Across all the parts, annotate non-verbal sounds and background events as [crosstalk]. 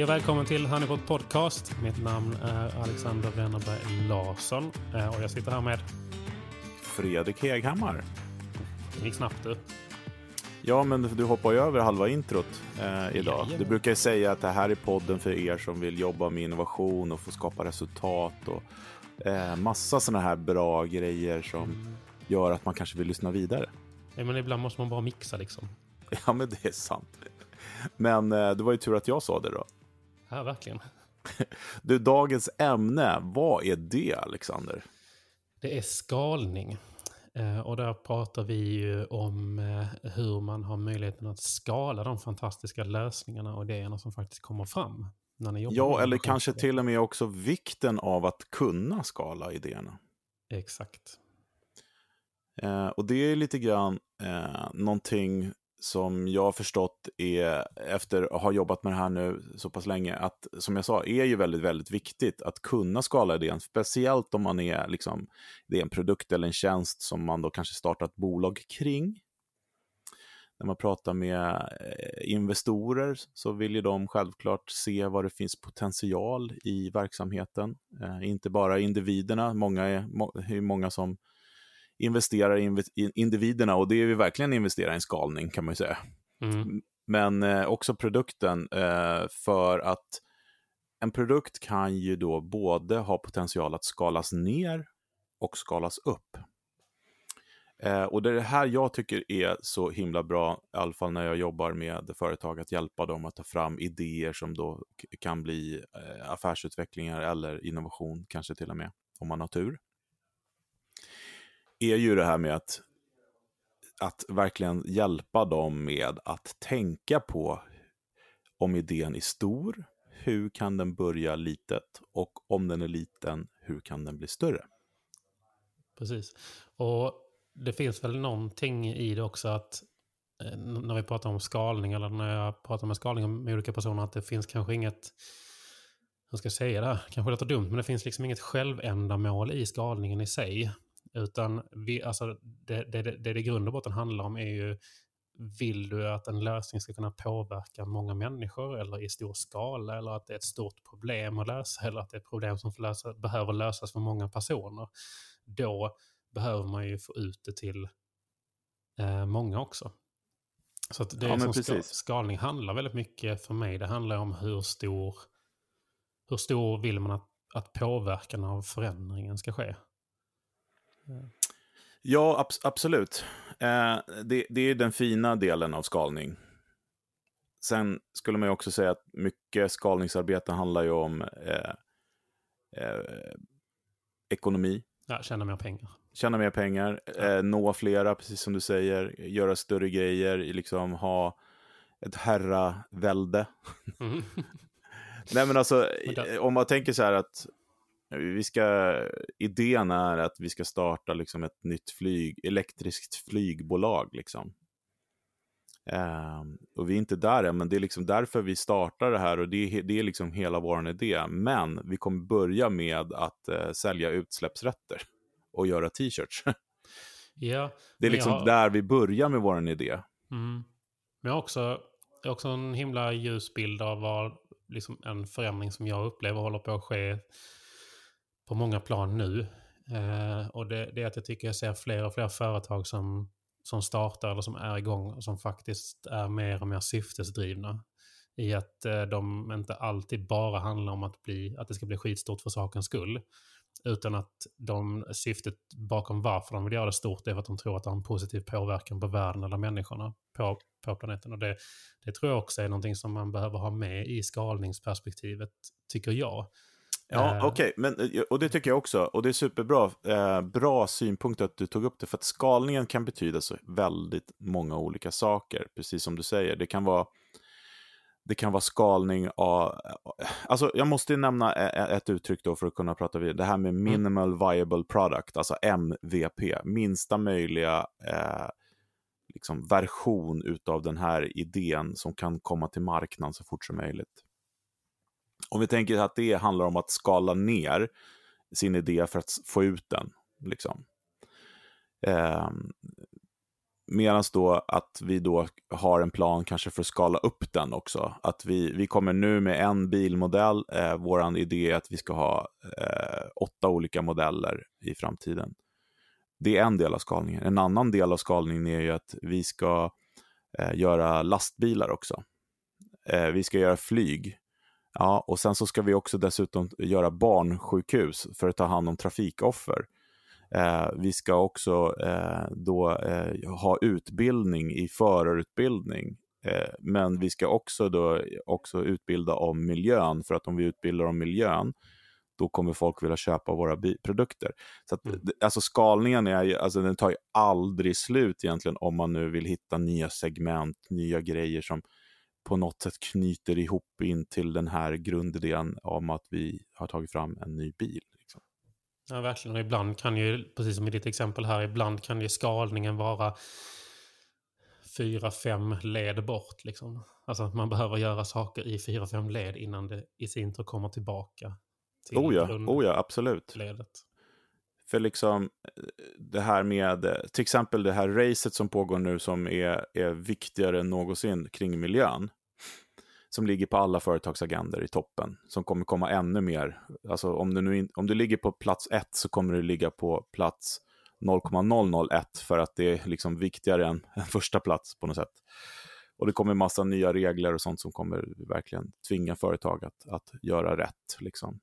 Hej och välkommen till Honeypot Podcast. Mitt namn är Alexander Wennerberg Larsson eh, och jag sitter här med... Fredrik Heghammar. Det gick snabbt du. Ja, men du hoppar ju över halva introt eh, idag. Du brukar ju säga att det här är podden för er som vill jobba med innovation och få skapa resultat och eh, massa sådana här bra grejer som gör att man kanske vill lyssna vidare. Ja, men ibland måste man bara mixa liksom. Ja, men det är sant. Men eh, det var ju tur att jag sa det då. Ja, verkligen. [laughs] Du, dagens ämne, vad är det, Alexander? Det är skalning. Eh, Och där pratar vi ju om eh, hur man har möjligheten att skala de fantastiska lösningarna och idéerna som faktiskt kommer fram. När ni jobbar Ja, eller kanske till och med också vikten av att kunna skala idéerna. Exakt. Eh, och det är lite grann eh, någonting som jag har förstått är, efter att ha jobbat med det här nu så pass länge, att som jag sa, är ju väldigt, väldigt viktigt att kunna skala idén, speciellt om man är, liksom, det är en produkt eller en tjänst som man då kanske startar ett bolag kring. När man pratar med eh, investorer så vill ju de självklart se vad det finns potential i verksamheten. Eh, inte bara individerna, många är, må, hur är ju många som investerar i inv- individerna och det är ju verkligen investera i en skalning kan man ju säga. Mm. Men eh, också produkten eh, för att en produkt kan ju då både ha potential att skalas ner och skalas upp. Eh, och det är det här jag tycker är så himla bra, i alla fall när jag jobbar med företag, att hjälpa dem att ta fram idéer som då kan bli eh, affärsutvecklingar eller innovation, kanske till och med, om man har tur. Är ju det här med att, att verkligen hjälpa dem med att tänka på om idén är stor, hur kan den börja litet och om den är liten, hur kan den bli större? Precis. Och det finns väl någonting i det också att eh, när vi pratar om skalning eller när jag pratar med skalning med olika personer att det finns kanske inget, hur ska jag säga det här, kanske låter dumt, men det finns liksom inget självändamål i skalningen i sig. Utan vi, alltså det, det, det, det det i grund och botten handlar om är ju vill du att en lösning ska kunna påverka många människor eller i stor skala eller att det är ett stort problem att lösa eller att det är ett problem som lösa, behöver lösas för många personer. Då behöver man ju få ut det till eh, många också. Så att det Ja, är som precis. skalning handlar väldigt mycket för mig. Det handlar om hur stor, hur stor vill man att, att påverkan av förändringen ska ske. Ja, abs- absolut. Eh, det, det är den fina delen av skalning. Sen skulle man ju också säga att mycket skalningsarbete handlar ju om eh, eh, ekonomi, Ja, tjäna mer pengar. tjäna mer pengar, eh, nå flera, precis som du säger, göra större grejer, liksom ha ett herravälde. Mm. [laughs] Nej men alltså, Men där- om man tänker så här att vi ska, idén är att vi ska starta liksom ett nytt flyg, elektriskt flygbolag. Liksom. Ehm, och vi är inte där än, men det är liksom därför vi startar det här och det det är liksom hela vår idé. Men vi kommer börja med att eh, sälja utsläppsrätter och göra t-shirts. [laughs] Ja, Det är liksom har- där vi börjar med vår idé. Mm. Men jag har också, jag har också en himla ljus bild av vad liksom en förändring som jag upplever håller på att ske på många plan nu. Eh, och det, det är att jag tycker jag ser fler och fler företag som, som startar eller som är igång och som faktiskt är mer och mer syftesdrivna. I att eh, de inte alltid bara handlar om att, bli, att det ska bli skitstort för sakens skull. Utan att de, syftet bakom varför de vill göra det stort är för att de tror att det har en positiv påverkan på världen eller människorna på, på planeten. Och det, det tror jag också är någonting som man behöver ha med i skalningsperspektivet, tycker jag. Ja, Eh. okej, men eh, och det tycker jag också. Och det är superbra. Eh, bra synpunkt att du tog upp det, för att skalningen kan betyda så väldigt många olika saker, precis som du säger. Det kan vara det kan vara skalning av... Alltså, jag måste nämna ett uttryck då för att kunna prata vidare. Det här med minimal viable product, alltså MVP. Minsta möjliga eh, liksom version utav den här idén som kan komma till marknaden så fort som möjligt. Om vi tänker att det handlar om att skala ner sin idé för att få ut den. Liksom. Eh, Medan då att vi då har en plan kanske för att skala upp den också. Att vi, vi kommer nu med en bilmodell. Eh, Vår idé är att vi ska ha eh, åtta olika modeller i framtiden. Det är en del av skalningen. En annan del av skalningen är ju att vi ska eh, göra lastbilar också. Eh, vi ska göra flyg. Ja, och sen så ska vi också dessutom göra barnsjukhus för att ta hand om trafikoffer. Eh, vi ska också eh, då eh, ha utbildning i förarutbildning. Eh, men vi ska också, då, också utbilda om miljön, för att om vi utbildar om miljön, då kommer folk vilja köpa våra produkter. Så att, mm. alltså skalningen är, alltså den tar ju aldrig slut egentligen om man nu vill hitta nya segment, nya grejer som på något sätt knyter ihop in till den här grundidén om att vi har tagit fram en ny bil. Liksom. Ja, verkligen. Och ibland kan ju, precis som i ditt exempel här, ibland kan ju skalningen vara fyra, fem led bort. Liksom. Alltså man behöver göra saker i fyra, fem led innan det i sin tur kommer tillbaka till oh ja, oh ja absolut. ledet. För liksom eh, det här med, eh, till exempel det här racet som pågår nu som är, är viktigare än någonsin kring miljön. Som ligger på alla företagsagender i toppen. Som kommer komma ännu mer. Alltså om du, nu in, om du ligger på plats ett så kommer du ligga på plats 0,001 för att det är liksom viktigare än [laughs] än första plats på något sätt. Och det kommer massa nya regler och sånt som kommer verkligen tvinga företag att, att göra rätt. Liksom.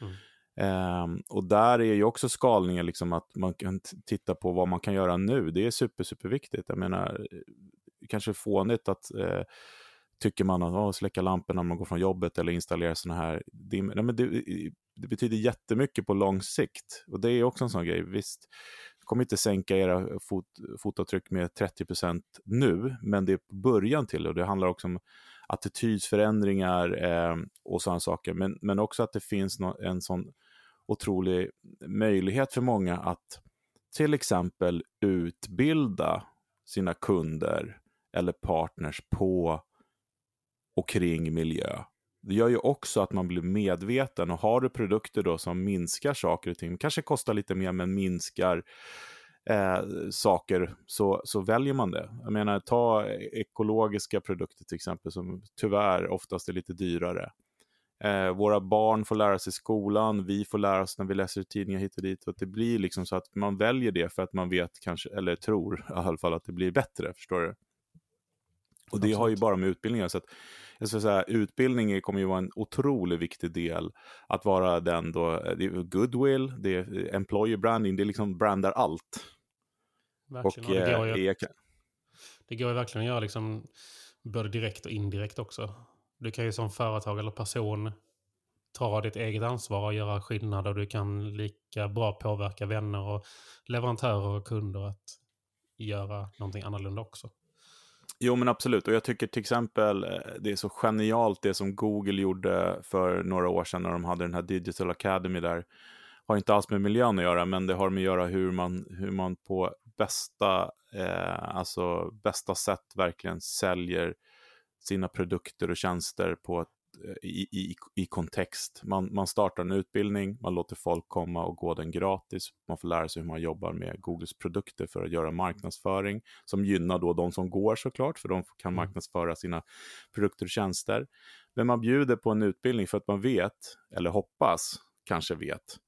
Mm. Um, och där är ju också skalningen, liksom att man kan titta på vad man kan göra nu. Det är super, superviktigt. Jag menar, eh, kanske fånigt att uh, tycker man att oh, släcka lamporna när man går från jobbet eller installera sådana här dimmer. Nej, men det, det, betyder jättemycket på lång sikt. Och det är också en sån grej. Visst, det kommer inte sänka era fot, fotavtryck med 30% nu, men det är början till och det handlar också om attitydsförändringar eh, och sådana saker. Men, men också att det finns no en sån otrolig möjlighet för många att till exempel utbilda sina kunder eller partners på och kring miljö. Det gör ju också att man blir medveten och har du produkter då som minskar saker och ting, kanske kostar lite mer men minskar eh, saker, så, så väljer man det. Jag menar, ta ekologiska produkter till exempel som tyvärr oftast är lite dyrare. Eh, våra barn får lära sig i skolan, vi får lära oss när vi läser tidningar hit och dit. Och det blir liksom så att man väljer det för att man vet kanske, eller tror [laughs] i alla fall att det blir bättre, förstår du? Och det har ju bara med utbildning att göra. Jag ska säga, utbildning kommer ju vara en otroligt viktig del. Att vara den då, det är goodwill, det är employer branding, det liksom brandar allt. Verkligen. Och, och det, går ju, eh, det går ju verkligen att göra liksom både direkt och indirekt också. Du kan ju som företag eller person ta ditt eget ansvar och göra skillnad och du kan lika bra påverka vänner och leverantörer och kunder att göra någonting annorlunda också. Jo, men absolut. Och jag tycker till exempel eh, det är så genialt det som Google gjorde för några år sedan när de hade den här Digital Academy där. Har inte alls med miljön att göra, men det har med att göra hur man, hur man på bästa, eh, alltså bästa sätt verkligen säljer sina produkter och tjänster på ett, eh, i, i, i kontext. Man, man startar en utbildning, man låter folk komma och gå den gratis. Man får lära sig hur man jobbar med Googles produkter för att göra marknadsföring som gynnar då de som går såklart, för de kan mm. marknadsföra sina produkter och tjänster. Men man bjuder på en utbildning för att man vet, eller hoppas, kanske vet,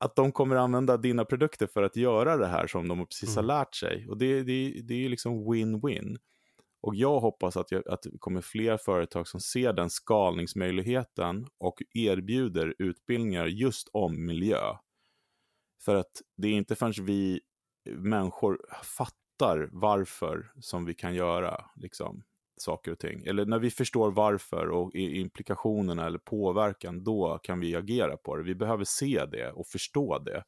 att de kommer använda dina produkter för att göra det här som de precis har mm. lärt sig. Och det, det, det är ju liksom win-win. Och jag hoppas att, jag, att det kommer fler företag som ser den skalningsmöjligheten och erbjuder utbildningar just om miljö. För att det är inte förrän vi människor fattar varför som vi kan göra liksom, saker och ting. Eller när vi förstår varför och implikationerna eller påverkan, då kan vi agera på det. Vi behöver se det och förstå det.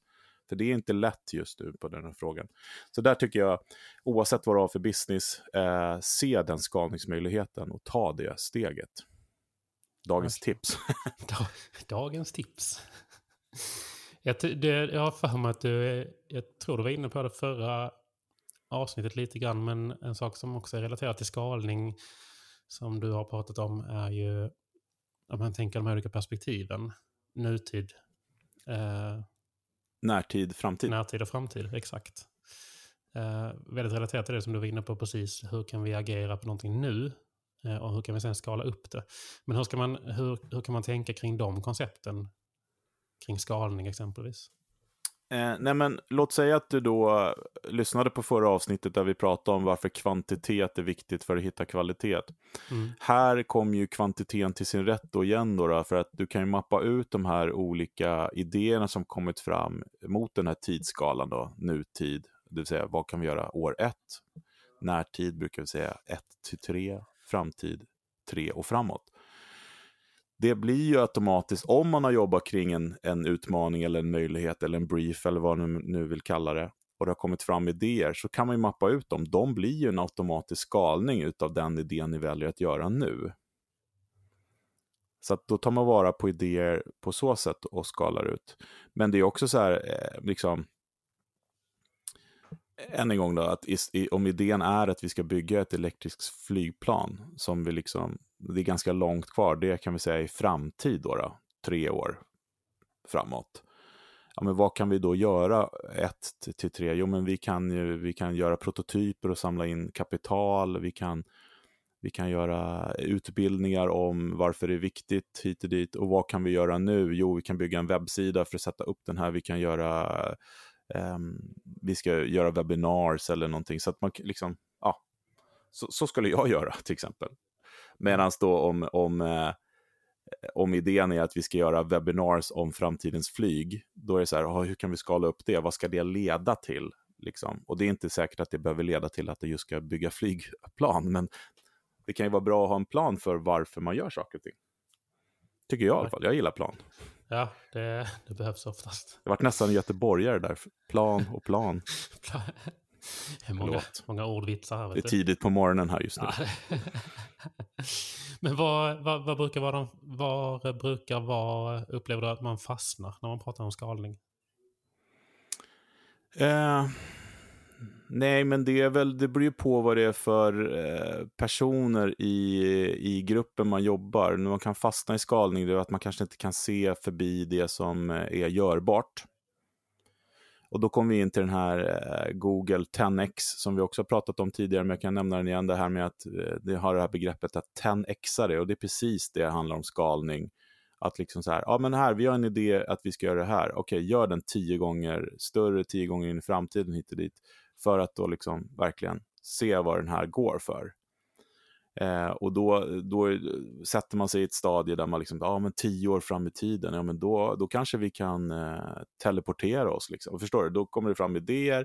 För det är inte lätt just nu på den här frågan. Så där tycker jag, oavsett vad du har för business, eh, se den skalningsmöjligheten och ta det steget. Dagens okay. tips. [laughs] Dagens tips. Jag, det, jag har för mig att du, jag tror du var inne på det förra avsnittet lite grann, men en sak som också är relaterad till skalning som du har pratat om är ju, om man tänker de här olika perspektiven, nutid, eh, Närtid, framtid. Närtid och framtid, exakt. Eh, väldigt relaterat till det som du var inne på precis. Hur kan vi agera på någonting nu? Eh, och hur kan vi sen skala upp det? Men hur, ska man, hur, hur kan man tänka kring de koncepten? Kring skalning exempelvis? Eh, nej men, låt säga att du då lyssnade på förra avsnittet där vi pratade om varför kvantitet är viktigt för att hitta kvalitet. Mm. Här kommer ju kvantiteten till sin rätt då igen då, då, för att du kan ju mappa ut de här olika idéerna som kommit fram mot den här tidsskalan då, nutid, det vill säga vad kan vi göra år ett, närtid brukar vi säga ett till tre, framtid tre och framåt det blir ju automatiskt, om man har jobbat kring en, en utmaning eller en möjlighet eller en brief eller vad man nu vill kalla det, och det har kommit fram idéer, så kan man ju mappa ut dem. De blir ju en automatisk skalning utav den idén ni väljer att göra nu. Så att då tar man vara på idéer på så sätt och skalar ut. Men det är också så här, eh, liksom, än en gång då, att om idén är att vi ska bygga ett elektriskt flygplan som vi liksom, det är ganska långt kvar, det kan vi säga i framtid då, då tre år framåt. Ja, men vad kan vi då göra ett till tre? Jo, men vi kan, ju, vi kan göra prototyper och samla in kapital. Vi kan, vi kan göra utbildningar om varför det är viktigt hit och dit. Och vad kan vi göra nu? Jo, vi kan bygga en webbsida för att sätta upp den här. Vi kan göra um, vi ska göra webinars eller någonting. Så att man liksom, ja, så, så skulle jag [laughs] göra till exempel. Medan då om, om, eh, om idén är att vi ska göra webinars om framtidens flyg, då är det så här, hur kan vi skala upp det? Vad ska det leda till? Liksom? Och det är inte säkert att det behöver leda till att det just ska bygga flygplan, men det kan ju vara bra att ha en plan för varför man gör saker och ting. Tycker jag i alla fall. Jag gillar plan. Ja, det, det behövs oftast. Det vart nästan göteborgare där. Plan och plan. [laughs] [laughs] många, många ordvitsar här. Det är tidigt på morgonen här just nu. [laughs] Men vad, vad, vad, brukar vara var brukar vara, upplever du att man fastnar när man pratar om skalning? Eh, Nej, men det, är väl, det beror ju på vad det är för eh, personer i, i gruppen man jobbar. När man kan fastna i skalning, det är att man kanske inte kan se förbi det som eh, är görbart. Och då kommer vi in till den här eh, Google 10x som vi också har pratat om tidigare, men jag kan nämna den igen, det här med att eh, det har det här begreppet att 10xa det, och det är precis det handlar om skalning. Att liksom så här, ja men här, vi har en idé att vi ska göra det här, okej, gör den tio gånger större, tio gånger in i framtiden hit och dit för att då liksom verkligen se vad den här går för. Eh, och då, då sätter man sig i ett stadie där man liksom, ja men tio år fram i tiden, ja men då, då kanske vi kan eh, teleportera oss. Liksom. Förstår du? Då kommer det fram idéer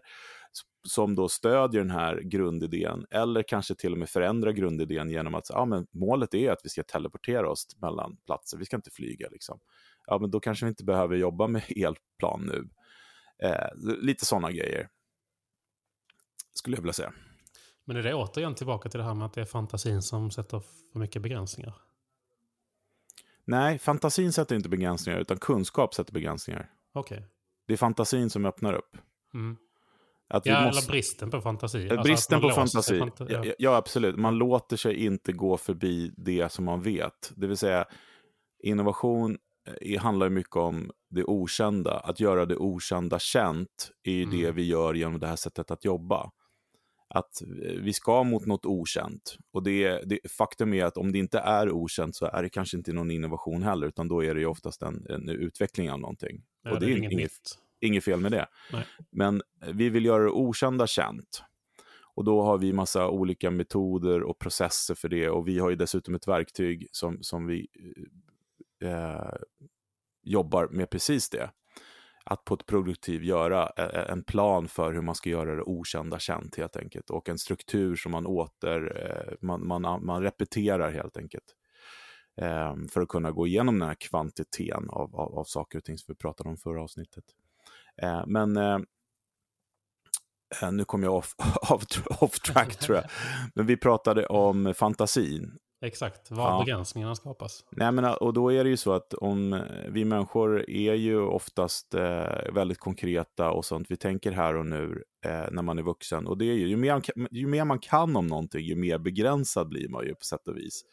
som då stödjer den här grundidén, eller kanske till och med förändrar grundidén genom att ja, men målet är att vi ska teleportera oss mellan platser, vi ska inte flyga. Liksom. Ja, men då kanske vi inte behöver jobba med [laughs] elplan nu. Eh, lite sådana grejer skulle jag vilja säga. Men är det återigen tillbaka till det här med att det är fantasin som sätter för mycket begränsningar? Nej, fantasin sätter inte begränsningar, utan kunskap sätter begränsningar. Okej. Okay. Det är fantasin som öppnar upp. Mm. Att ja, måste... eller bristen på fantasi. Alltså bristen på fantasi. Fanta... Ja. ja. absolut. Man låter sig inte gå förbi det som man vet. Det vill säga, innovation eh, handlar mycket om det okända. Att göra det okända känt är mm. det vi gör genom det här sättet att jobba att vi ska mot något okänt. Och det, det, faktum är att om det inte är okänt så är det kanske inte någon innovation heller, utan då är det ju oftast en, en utveckling av någonting. Ja, och det, det är inget, inget, inget, fel med det. Nej. Men vi vill göra det okända känt. Och då har vi massa olika metoder och processer för det. Och vi har ju dessutom ett verktyg som, som vi eh, jobbar med precis det att på ett produktiv göra en plan för hur man ska göra det okända känt helt enkelt. Och en struktur som man åter, eh, man, man, man repeterar helt enkelt. Ehm, för att kunna gå igenom den här kvantiteten av, av, av saker och ting som vi pratade om förra avsnittet. Eh, men eh, nu kom jag off, [laughs] off, off track tror jag. [laughs] Men vi pratade om fantasin Exakt, var ja. begränsningarna skapas. Nej, men, och då är det ju så att om eh, vi människor är ju oftast eh, väldigt konkreta och sånt. Vi tänker här och nu eh, när man är vuxen. Och det är ju, ju mer, ju mer man kan om någonting, ju mer begränsad blir man ju på sätt och vis.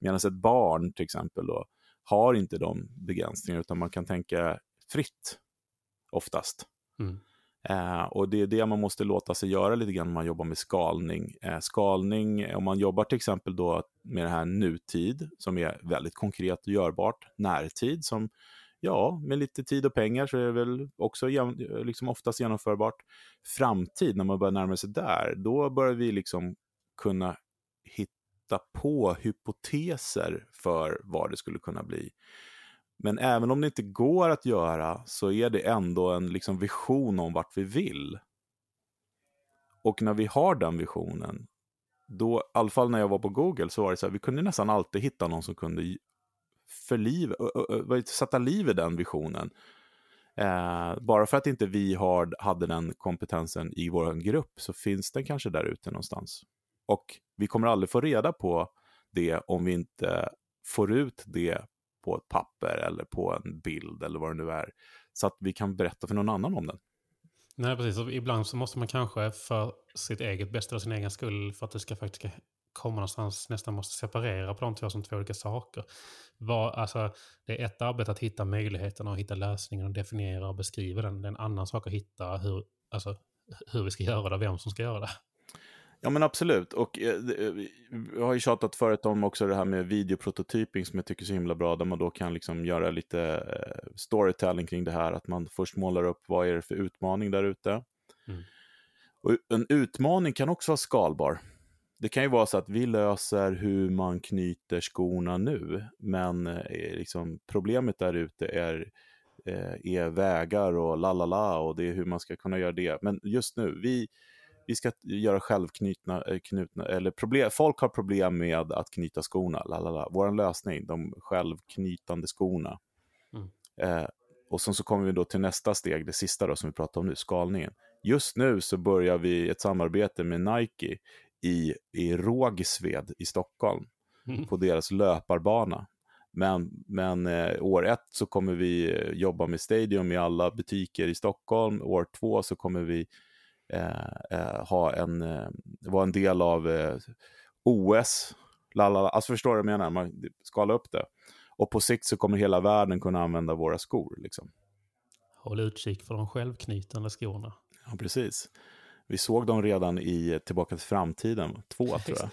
Medan ett barn till exempel då, har inte de begränsningarna, utan man kan tänka fritt oftast. Mm. Eh, och det är det man måste låta sig göra lite grann när man jobbar med skalning. Eh, skalning, om man jobbar till exempel då med det här nutid, som är väldigt konkret och görbart, närtid, som ja, med lite tid och pengar så är det väl också liksom oftast genomförbart. Framtid, när man börjar närma sig där, då börjar vi liksom kunna hitta på hypoteser för vad det skulle kunna bli. Men även om det inte går att göra så är det ändå en liksom vision om vart vi vill. Och när vi har den visionen, då, i alla fall när jag var på Google, så var det så här, vi kunde nästan alltid hitta någon som kunde förliv, sätta liv i den visionen. Eh, bara för att inte vi har, hade den kompetensen i vår grupp så finns den kanske där ute någonstans. Och vi kommer aldrig få reda på det om vi inte får ut det på ett papper eller på en bild eller vad det nu är. Så att vi kan berätta för någon annan om den. Nej, precis. Och ibland så måste man kanske för sitt eget bästa och sin egen skull, för att det ska faktiskt komma någonstans, nästan måste separera på de två som två olika saker. Var, alltså, det är ett arbete att hitta möjligheterna och hitta lösningen och definiera och beskriva den. Det är en annan sak att hitta hur, alltså, hur vi ska göra det, vem som ska göra det. Ja men absolut, och eh, eh, jag har ju tjatat förut om också det här med videoprototyping som jag tycker är så himla bra, där man då kan liksom göra lite eh, storytelling kring det här, att man först målar upp vad är det för utmaning där ute. Mm. Och en utmaning kan också vara skalbar. Det kan ju vara så att vi löser hur man knyter skorna nu, men liksom, problemet där ute är, är vägar och la la la och det är hur man ska kunna göra det. Men just nu, vi, vi ska göra självknutna, eh, knutna, eller problem, folk har problem med att knyta skorna, lalala. Vår lösning, de självknytande skorna. Mm. Eh, och sen så kommer vi då till nästa steg, det sista då som vi pratar om nu, skalningen. Just nu så börjar vi ett samarbete med Nike i, i Rågsved i Stockholm, mm. på deras löparbana. Men, men eh, år ett så kommer vi eh, jobba med Stadium i alla butiker i Stockholm. År två så kommer vi Eh, eh, ha en, eh, vara en del av OS. Lalala. Alltså förstår du vad jag menar? Man skalar upp det. Och på sikt så kommer hela världen kunna använda våra skor. Liksom. Håll utkik för de självknytande skorna. Ja, precis. Vi såg dem redan i Tillbaka till framtiden, två [laughs] tror jag.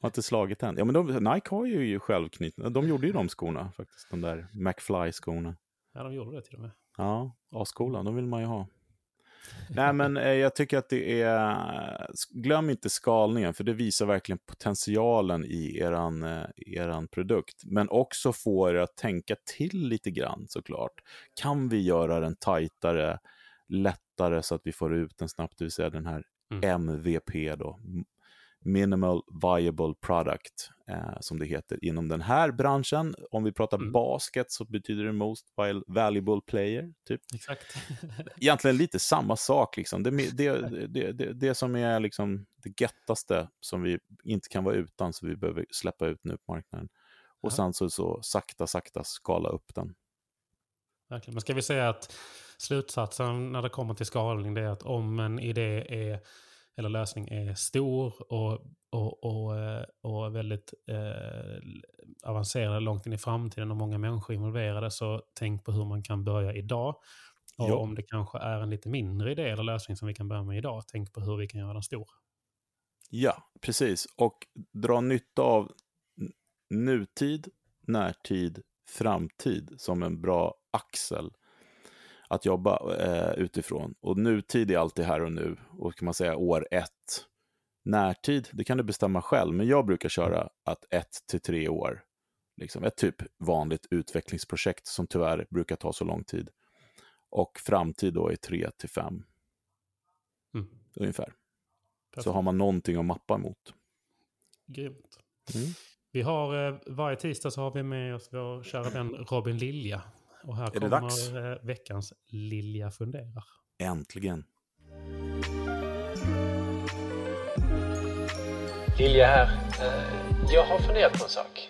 har inte slagit än. Ja, men de, Nike har ju självknytna, de gjorde ju de skorna faktiskt, de där McFly-skorna. Ja, de gjorde det till och med. Ja, A-skolan, de vill man ju ha. Nej, men eh, jag tycker att det är... Glöm inte skalningen, för det visar verkligen potentialen i eran, eh, eran produkt. Men också få er att tänka till lite grann såklart. Kan vi göra den tajtare, lättare så att vi får ut den snabbt, det vill säga den här mm. MVP då, minimal viable product, eh, som det heter inom den här branschen. Om vi pratar mm. basket så betyder det most valuable player. Typ. Exakt. [laughs] Egentligen lite samma sak. Liksom. Det, det, det, det, det som är liksom det gettaste som vi inte kan vara utan, så vi behöver släppa ut nu på marknaden. Och ja. sen så, så sakta, sakta skala upp den. Verkligen. Men ska vi säga att slutsatsen när det kommer till skalning det är att om en idé är eller lösning är stor och, och, och, eh, och väldigt eh, avancerad långt in i framtiden och många människor involverade, så tänk på hur man kan börja idag. Och ja. om det kanske är en lite mindre idé eller lösning som vi kan börja med idag, tänk på hur vi kan göra den stor. Ja, precis. Och dra nytta av nutid, närtid, framtid som en bra axel att jobba eh, utifrån. Och nutid är alltid här och nu och kan man säga år ett. Närtid, det kan du bestämma själv, men jag brukar köra att ett till tre år. Liksom ett typ vanligt utvecklingsprojekt som tyvärr brukar ta så lång tid. Och framtid då är tre till fem. Mm. Ungefär. Perfekt. Så har man någonting att mappa emot. Grymt. Mm. Vi har, eh, varje tisdag så har vi med oss vår kära vän Robin Lilja och här är kommer dags? Eh, veckans Lilja funderar. Äntligen. Lilja här. Eh, jag har funderat på en sak.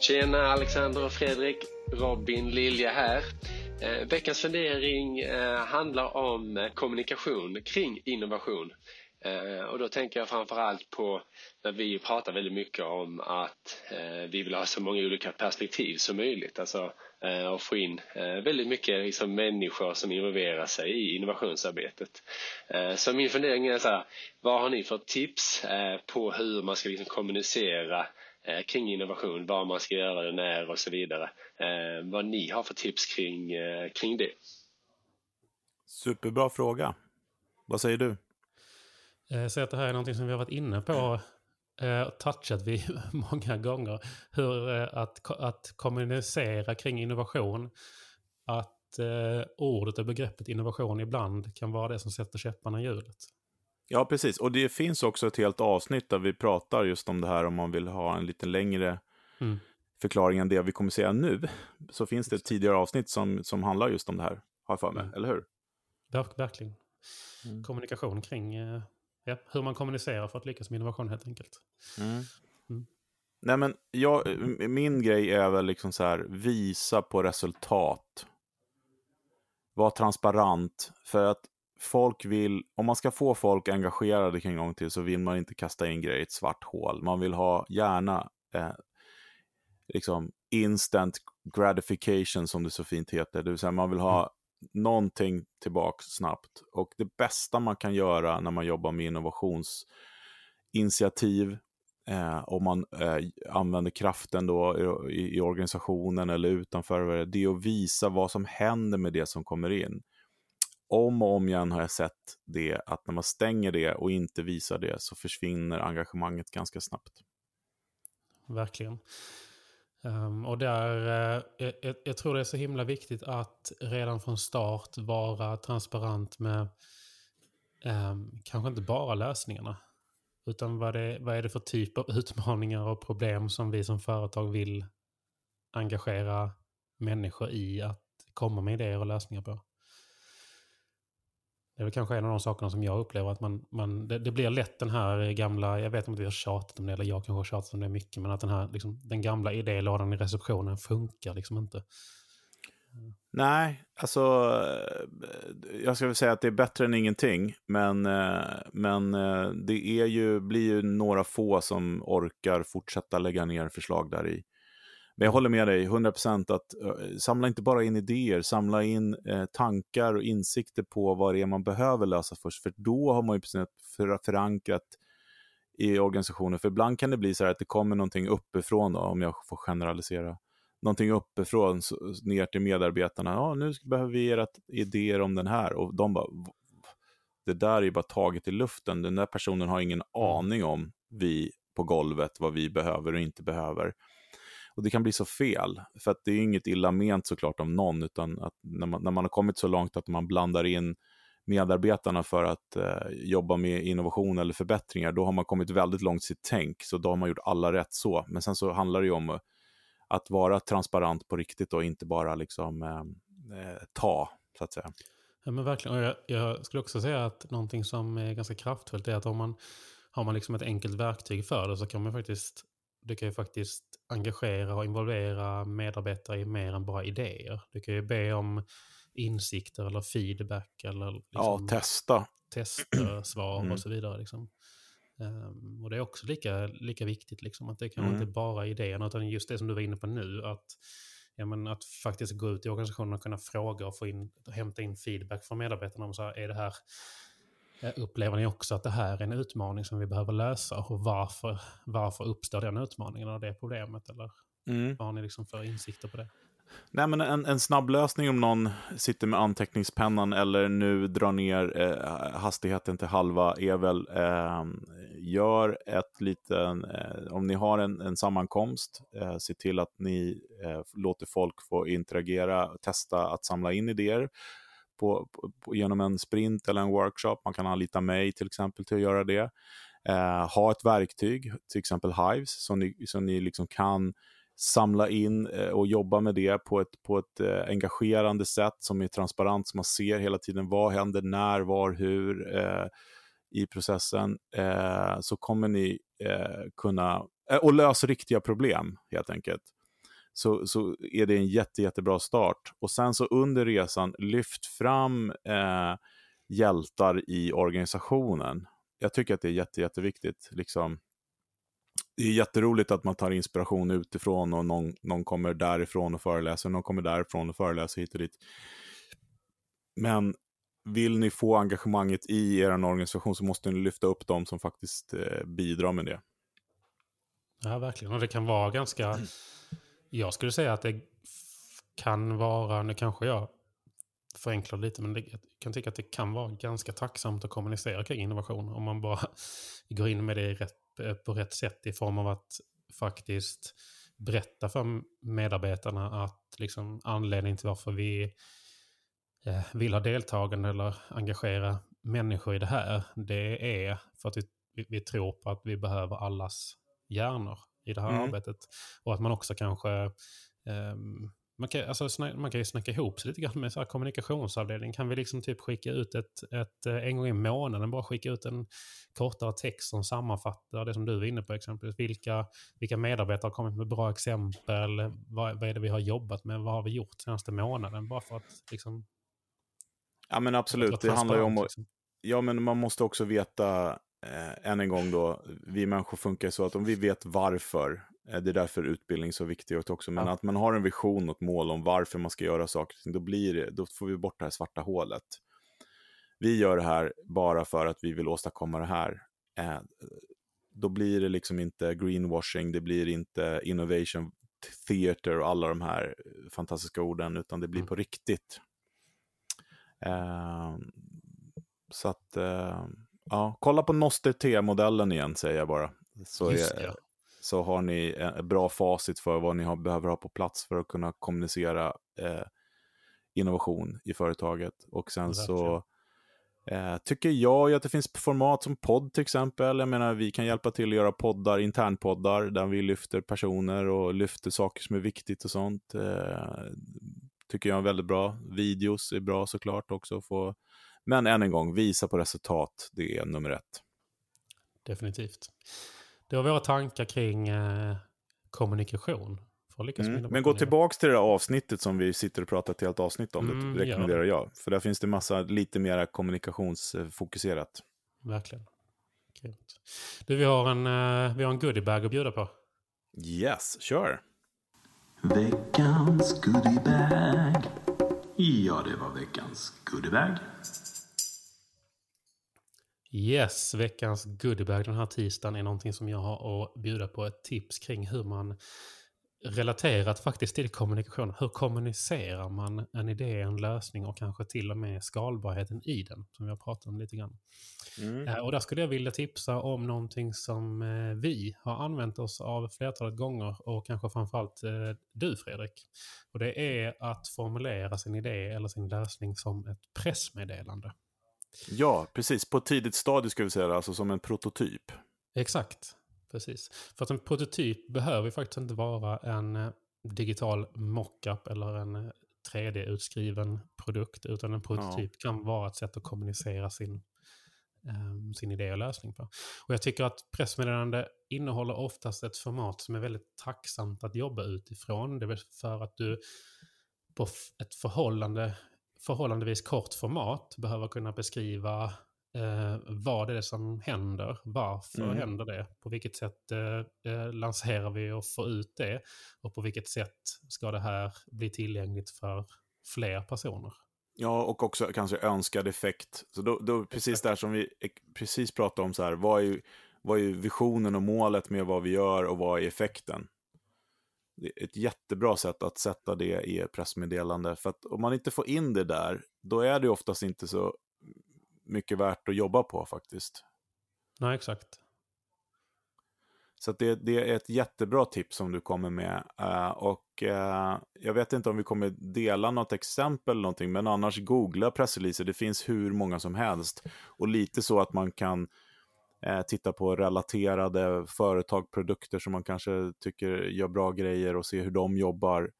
Tjena Alexander och Fredrik. Robin Lilja här. Eh, Veckans fundering eh, handlar om eh, kommunikation kring innovation. Och då tänker jag framförallt på när vi pratar väldigt mycket om att vi vill ha så många olika perspektiv som möjligt. Alltså och få in väldigt mycket liksom, människor som involverar sig i innovationsarbetet. Så min fundering är så här, vad har ni för tips på hur man ska liksom, kommunicera kring innovation, vad man ska göra det när och så vidare. vad ni har för tips kring, kring det. Superbra fråga. Vad säger du? Eh, så att det här är någonting som vi har varit inne på eh, och touchat vid [laughs] många gånger. Hur eh, att, att kommunicera kring innovation. Att eh, ordet och begreppet innovation ibland kan vara det som sätter käpparna i hjulet. Ja, precis. Och det finns också ett helt avsnitt där vi pratar just om det här om man vill ha en lite längre mm. förklaring än det vi kommer säga nu. Så finns det ett tidigare avsnitt som, som handlar just om det här, har jag för mig. Mm. Eller hur? Verk, verkligen. Mm. Kommunikation kring eh, ja, hur man kommunicerar för att lyckas med innovation helt enkelt. Mm. Mm. Nej, men jag, min grej är väl liksom så här, visa på resultat. Var transparent. För att folk vill, om man ska få folk engagerade kring någonting så vill man inte kasta in grejer i ett svart hål. Man vill ha gärna eh, liksom instant gratification som det så fint heter. Det vill säga man vill ha mm någonting tillbaka snabbt. Och det bästa man kan göra när man jobbar med innovationsinitiativ, eh, om man eh, använder kraften då i, i, organisationen eller utanför, det är att visa vad som händer med det som kommer in. Om och om igen har jag sett det, att när man stänger det och inte visar det så försvinner engagemanget ganska snabbt. Verkligen. Um, och där, uh, eh, jag, jag, tror det är så himla viktigt att redan från start vara transparent med um, kanske inte bara lösningarna. Utan vad, det, vad är det för typ av utmaningar och problem som vi som företag vill engagera människor i att komma med idéer och lösningar på. Det är väl kanske en av de sakerna som jag upplever att man, man det, det, blir lätt den här gamla, jag vet inte om vi har tjatat om det, eller jag kanske har tjatat om det mycket, men att den här liksom, den gamla idélådan i receptionen funkar liksom inte. Nej, alltså eh, jag ska väl säga att det är bättre än ingenting, men, eh, men eh, det är ju, blir ju några få som orkar fortsätta lägga ner förslag där i. Men jag håller med dig 100% att uh, samla inte bara in idéer, samla in uh, tankar och insikter på vad det är man behöver lösa först. För då har man ju för, förankrat i organisationen. För ibland kan det bli så här att det kommer någonting uppifrån, då, om jag får generalisera. Någonting uppifrån så, ner till medarbetarna. Ja, nu behöver vi era idéer om den här. Och de bara, det där är bara taget i luften. Den där personen har ingen mm. aning om vi på golvet, vad vi behöver och inte behöver. Och det kan bli så fel, för att det är inget illa ment såklart om någon, utan att när man, när man har kommit så långt att man blandar in medarbetarna för att eh, jobba med innovation eller förbättringar, då har man kommit väldigt långt i sitt tänk, så då har man gjort alla rätt så. Men sen så handlar det ju om att vara transparent på riktigt och inte bara liksom eh, eh ta, så att säga. Ja, men verkligen. Och jag, jag, skulle också säga att någonting som är ganska kraftfullt är att om man har man liksom ett enkelt verktyg för det så kan man faktiskt det kan ju faktiskt engagera och involvera medarbetare i mer än bara idéer. Du kan ju be om insikter eller feedback eller liksom ja, testa. tester, [clears throat] svar mm. och så vidare. Liksom. Um, och det är också lika, lika viktigt, liksom, att det kan mm. inte bara idéerna, utan just det som du var inne på nu, att, ja, men att faktiskt gå ut i organisationen och kunna fråga och få in, hämta in feedback från medarbetarna om så här, är det här upplever ni också att det här är en utmaning som vi behöver lösa? Och varför, varför uppstår den utmaningen och det problemet? Eller mm. vad har ni liksom för insikter på det? Nej, men en, en snabb lösning om någon sitter med anteckningspennan eller nu drar ner eh, hastigheten till halva är väl eh, gör ett liten, eh, om ni har en, en sammankomst, eh, se till att ni eh, låter folk få interagera, testa att samla in idéer på, på, genom en sprint eller en workshop. Man kan anlita mig till exempel till att göra det. Eh, ha ett verktyg, till exempel Hives, som ni, som ni liksom kan samla in eh, och jobba med det på ett, på ett eh, engagerande sätt som är transparent, så man ser hela tiden vad händer, när, var, hur eh, i processen, eh, så kommer ni eh, kunna, eh, och lösa riktiga problem helt enkelt så, så är det en jätte, jättebra start. Och sen så under resan, lyft fram eh, hjältar i organisationen. jag tycker att det är jätte, jätteviktigt. Liksom, det är jätteroligt att man tar inspiration utifrån och någon, någon kommer därifrån och föreläser, någon kommer därifrån och föreläser hit och dit. Men vill ni få engagemanget i er organisation så måste ni lyfta upp dem som faktiskt eh, bidrar med det. Ja, verkligen. Och det kan vara ganska... Jag skulle säga att det kan vara, nu kanske jag förenklar lite, men det, jag kan tycka att det kan vara ganska tacksamt att kommunicera kring innovation om man bara [laughs] går in med det rätt, på rätt sätt i form av att faktiskt berätta för medarbetarna att liksom anledningen till varför vi eh, vill ha deltagande eller engagera människor i det här, det är för att vi, vi tror på att vi behöver allas hjärnor i det här mm. arbetet. Och att man också kanske um, man kan, alltså, man kan ju snacka ihop sig lite grann med så här kommunikationsavdelning. Kan vi liksom typ skicka ut ett, ett, eh, en gång i månaden, bara skicka ut en kortare text som sammanfattar det som du var inne på exempelvis. Vilka, vilka medarbetare har kommit med bra exempel? Vad, vad är det vi har jobbat med? Vad har vi gjort senaste månaden? Bara för att liksom... Ja men absolut, det handlar ju om. Liksom. Ja men man måste också veta eh, än en gång då, vi människor funkar så att om vi vet varför, eh, det är därför utbildning är så viktigt också, men ja. att man har en vision och ett mål om varför man ska göra saker, då, blir det, då får vi bort det här svarta hålet. Vi gör det här bara för att vi vill åstadkomma det här. Eh, då blir det liksom inte greenwashing, det blir inte innovation theater och alla de här fantastiska orden, utan det blir mm. på riktigt. Eh, så att, eh, Ja, kolla på Noster T-modellen igen säger jag bara. Så, är, ja. så har ni ett bra facit för vad ni har, behöver ha på plats för att kunna kommunicera eh, innovation i företaget. Och sen så eh, tycker jag att det finns format som podd till exempel. Jag menar, vi kan hjälpa till att göra poddar, internpoddar, där vi lyfter personer och lyfter saker som är viktigt och sånt. Eh, tycker jag är väldigt bra. Videos är bra såklart också. Få men än en gång, visa på resultat. Det är nummer ett. Definitivt. Det var våra tankar kring eh, kommunikation. Mm. Men gå tillbaka till det där avsnittet som vi sitter och pratar ett helt avsnitt om. Mm, det rekommenderar jag. För där finns det massa lite mer kommunikationsfokuserat. Verkligen. Du, vi har en, uh, vi har en goodiebag att bjuda på. Yes, kör. Veckans goodiebag. Ja, det var veckans goodiebag. Yes, veckans goodiebag den här tisdagen är någonting som jag har att bjuda på ett tips kring hur man relaterat faktiskt till kommunikation. Hur kommunicerar man en idé, en lösning och kanske till och med skalbarheten i den, som vi har pratat om lite grann. Mm. Eh, och där skulle jag vilja tipsa om någonting som eh, vi har använt oss av flertalet gånger och kanske framförallt eh, du Fredrik. Och det är att formulera sin idé eller sin lösning som ett pressmeddelande. Ja, precis. På ett tidigt stadie ska vi säga alltså som en prototyp. Exakt, precis. För att en prototyp behöver faktiskt inte vara en eh, digital mockup eller en 3D-utskriven eh, produkt, utan en prototyp ja. kan vara ett sätt att kommunicera sin, um, sin idé och lösning på. Och jag tycker att pressmeddelande innehåller oftast ett format som är väldigt tacksamt att jobba utifrån. Det är för att du på ett förhållande förhållandevis kort format behöver kunna beskriva eh, vad det är som händer, varför mm. händer det, på vilket sätt eh, eh, lanserar vi och får ut det och på vilket sätt ska det här bli tillgängligt för fler personer. Ja, och också kanske önskad effekt. Så då, då precis där som vi precis pratade om, så här, vad, är, vad är visionen och målet med vad vi gör och vad är effekten? Ett jättebra sätt att sätta det i ett pressmeddelande. För att om man inte får in det där, då är det oftast inte så mycket värt att jobba på faktiskt. Nej, exakt. Så det, det, är ett jättebra tips som du kommer med. Uh, och uh, jag vet inte om vi kommer dela något exempel eller någonting, men annars googla pressreleaser. Det finns hur många som helst. Och lite så att man kan eh, titta på relaterade företag, produkter som man kanske tycker gör bra grejer och se hur de jobbar.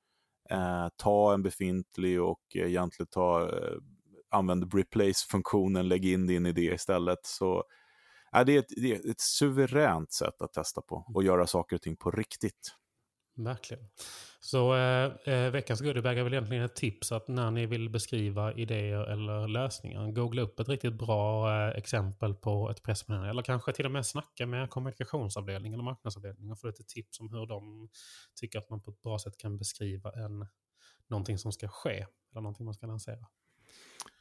Eh, ta en befintlig och egentligen ta, eh, använd replace-funktionen, lägg in din idé istället. Så det, är ett, det är ett suveränt sätt att testa på och göra saker och ting på riktigt. Verkligen. Så eh, eh, veckans goodiebag är väl egentligen ett tips att när ni vill beskriva idéer eller lösningar, googla upp ett riktigt bra eh, exempel på ett pressmeddelande. Eller kanske till och med snacka med kommunikationsavdelningen eller marknadsavdelningen och få lite tips om hur de tycker att man på ett bra sätt kan beskriva en, någonting som ska ske eller någonting man ska lansera.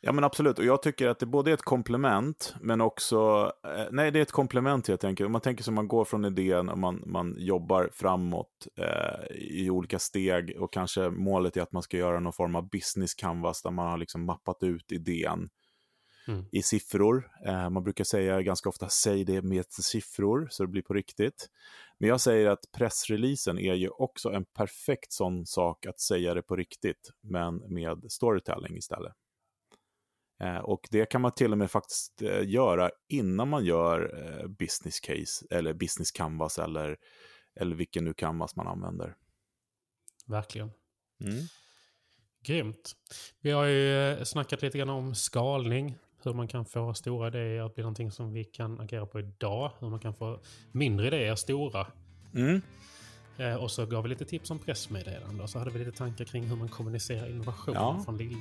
Ja men absolut, och jag tycker att det både är ett komplement, men också, eh, nej det är ett komplement helt enkelt. Om man tänker sig man går från idén och man, man jobbar framåt eh, i olika steg och kanske målet är att man ska göra någon form av business canvas där man har liksom mappat ut idén mm. i siffror. Eh, man brukar säga ganska ofta, säg det med siffror så det blir på riktigt. Men jag säger att pressreleasen är ju också en perfekt sån sak att säga det på riktigt, men med storytelling istället. Eh, och det kan man till och med faktiskt eh, göra innan man gör eh, business case eller business canvas eller, eller vilken nu canvas man använder. Verkligen. Mm. Grymt. Vi har ju snackat lite grann om skalning. Hur man kan få stora idéer att bli någonting som vi kan agera på idag. Hur man kan få mindre idéer stora. Mm. och så gav vi lite tips om pressmeddelande. Och så hade vi lite tankar kring hur man kommunicerar innovation ja. från Lilja.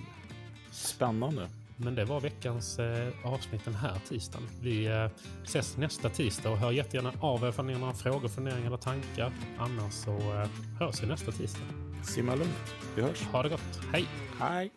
Spännande. Men det var veckans eh, avsnitt den här tisdagen. Vi eh, ses nästa tisdag och hör jättegärna av er om ni har några frågor, funderingar eller tankar. Annars så eh, hörs vi nästa tisdag. Simma lugnt. Vi hörs. Ha det gott. Hej! Hej!